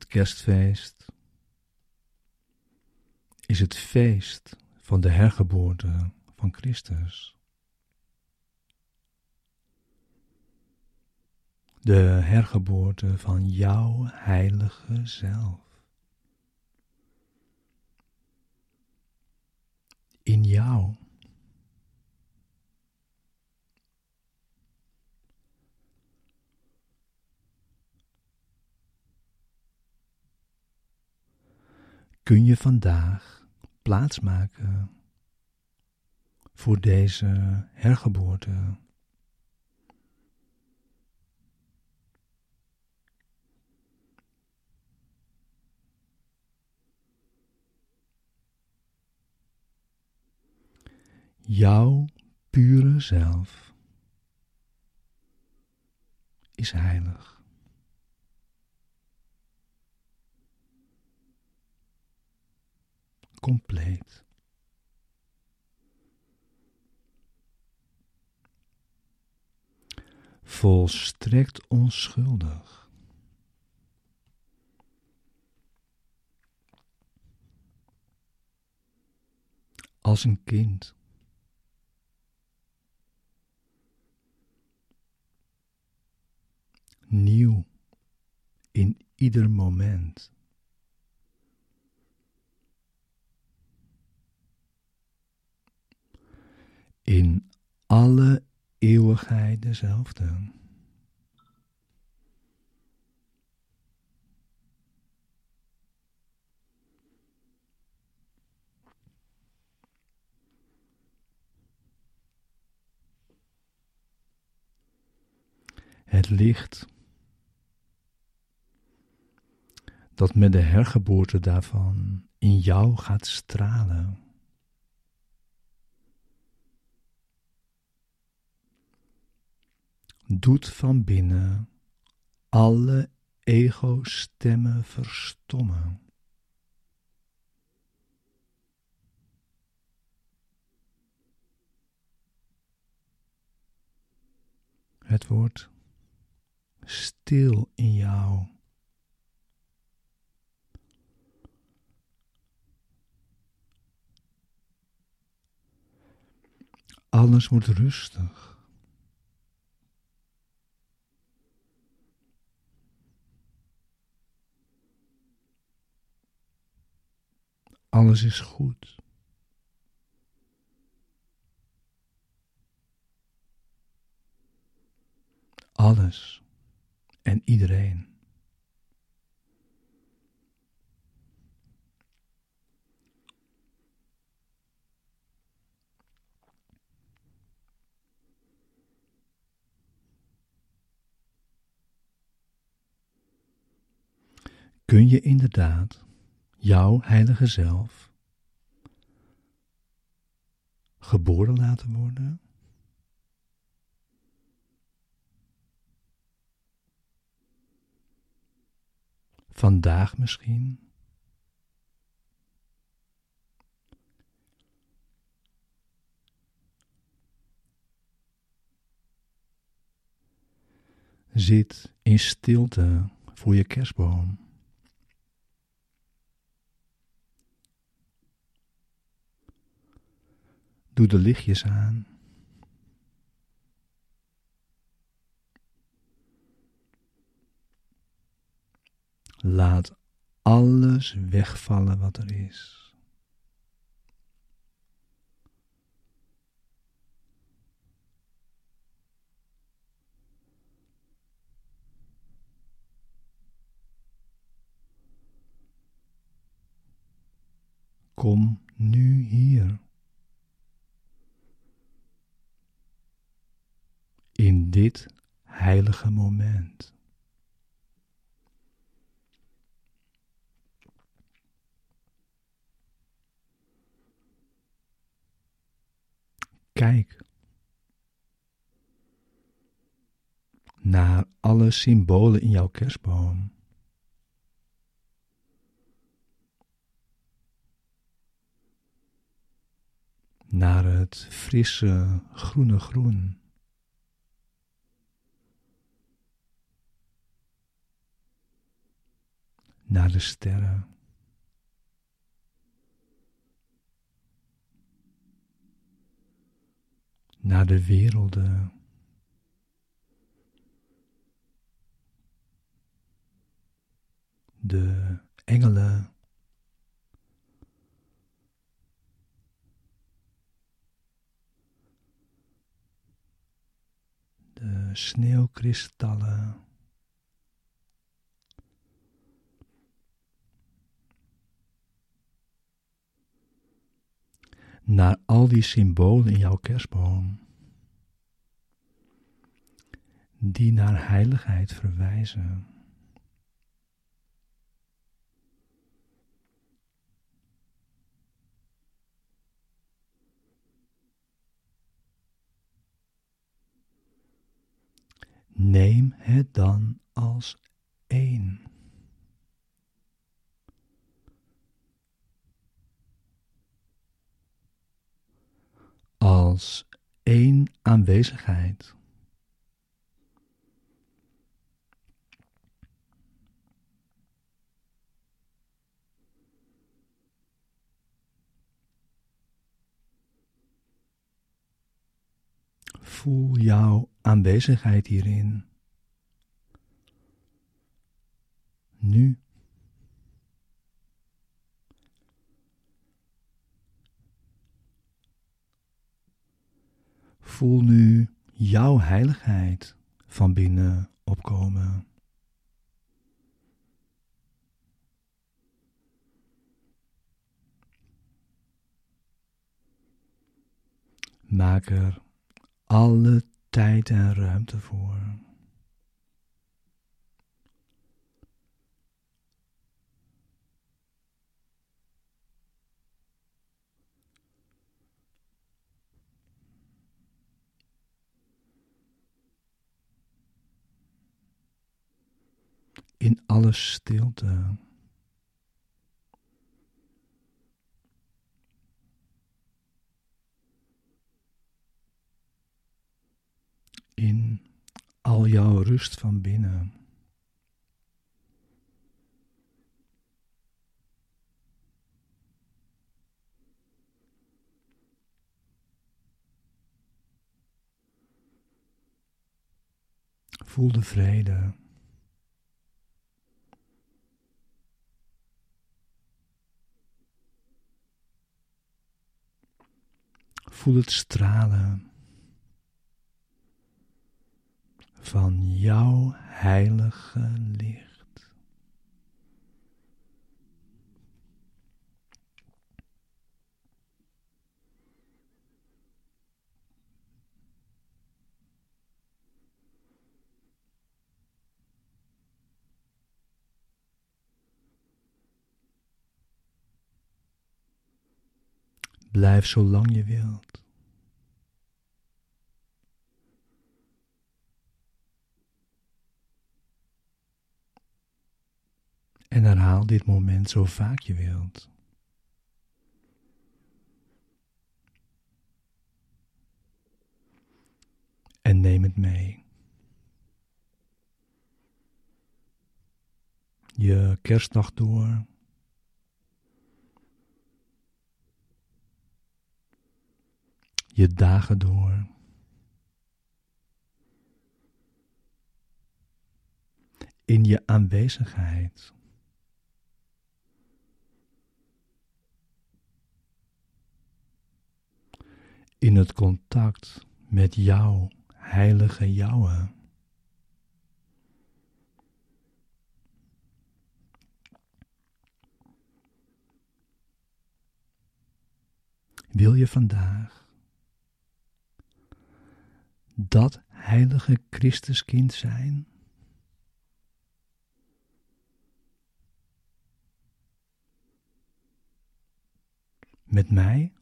Het kerstfeest is het feest van de hergeboorte van Christus. De hergeboorte van jouw heilige zelf. In jou. Kun je vandaag plaatsmaken voor deze hergeboorte. Jouw pure zelf is heilig. Compleet. Volstrekt onschuldig. Als een kind. Nieuw in ieder moment. In alle eeuwigheid dezelfde. Het licht dat met de hergeboorte daarvan in jou gaat stralen. Doet van binnen alle ego-stemmen verstommen. Het wordt stil in jou. Alles wordt rustig. Alles is goed. Alles en iedereen. Kun je inderdaad jouw heilige zelf geboren laten worden? Vandaag misschien? Zit in stilte voor je kerstboom. Doe de lichtjes aan. Laat alles wegvallen wat er is. Kom nu hier. in dit heilige moment. Kijk naar alle symbolen in jouw kerstboom. Naar het frisse groene groen. Naar de sterren. Naar de werelden. De engelen. De sneeuwkristallen. Naar al die symbolen in jouw kerstboom, die naar heiligheid verwijzen. Neem het dan als één. Als één aanwezigheid. Voel jouw aanwezigheid hierin. Nu. Voel nu jouw heiligheid van binnen opkomen. Maak er alle tijd en ruimte voor. In alle stilte. In al jouw rust van binnen. Voel de vrede. Voel het stralen van jouw heilige licht. Blijf zolang je wilt. En herhaal dit moment zo vaak je wilt. En neem het mee. Je kerstdag door. Je dagen door. In je aanwezigheid. In het contact met jouw heilige jouwe. Wil je vandaag dat heilige Christuskind zijn? Met mij?